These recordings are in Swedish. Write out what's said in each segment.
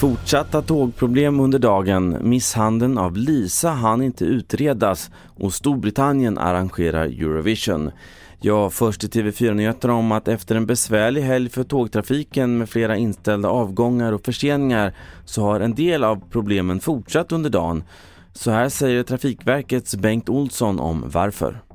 Fortsatta tågproblem under dagen, misshandeln av Lisa hann inte utredas och Storbritannien arrangerar Eurovision. Ja, först i TV4-nyheterna om att efter en besvärlig helg för tågtrafiken med flera inställda avgångar och förseningar så har en del av problemen fortsatt under dagen. Så här säger Trafikverkets Bengt Olsson om varför.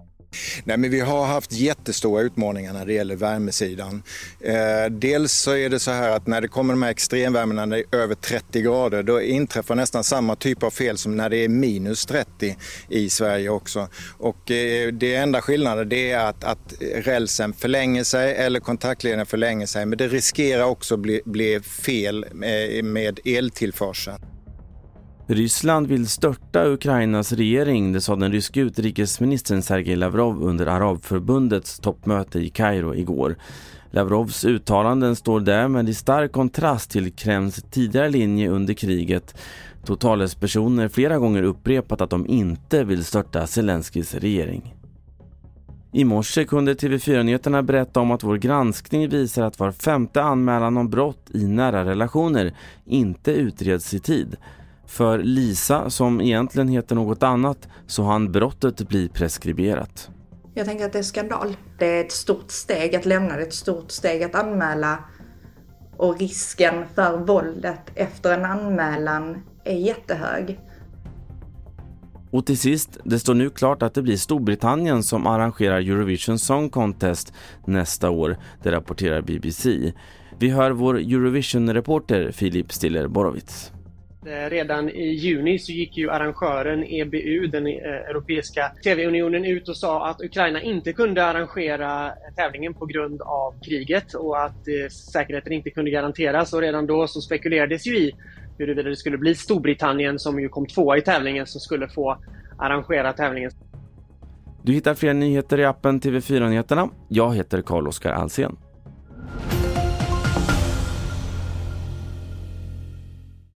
Nej, men vi har haft jättestora utmaningar när det gäller värmesidan. Eh, dels så är det så här att när det kommer de här extremvärmena när det är över 30 grader då inträffar nästan samma typ av fel som när det är minus 30 i Sverige också. Och eh, det enda skillnaden det är att, att rälsen förlänger sig eller kontaktleden förlänger sig men det riskerar också bli, bli fel med, med eltillförseln. Ryssland vill störta Ukrainas regering, det sa den ryske utrikesministern Sergej Lavrov under Arabförbundets toppmöte i Kairo igår. Lavrovs uttalanden står därmed i stark kontrast till Kremls tidigare linje under kriget då talespersoner flera gånger upprepat att de inte vill störta Zelenskyjs regering. I morse kunde TV4-nyheterna berätta om att vår granskning visar att var femte anmälan om brott i nära relationer inte utreds i tid. För Lisa, som egentligen heter något annat, så han brottet bli preskriberat. Jag tänker att det är skandal. Det är ett stort steg att lämna, det är ett stort steg att anmäla och risken för våldet efter en anmälan är jättehög. Och till sist, det står nu klart att det blir Storbritannien som arrangerar Eurovision Song Contest nästa år, det rapporterar BBC. Vi hör vår Eurovision-reporter Filip Stiller-Borowitz. Eh, Eh, redan i juni så gick ju arrangören EBU, den eh, Europeiska TV-unionen, ut och sa att Ukraina inte kunde arrangera tävlingen på grund av kriget och att eh, säkerheten inte kunde garanteras. Och redan då så spekulerades ju i huruvida det skulle bli Storbritannien, som ju kom tvåa i tävlingen, som skulle få arrangera tävlingen. Du hittar fler nyheter i appen TV4 Nyheterna. Jag heter Carl-Oskar Alsen.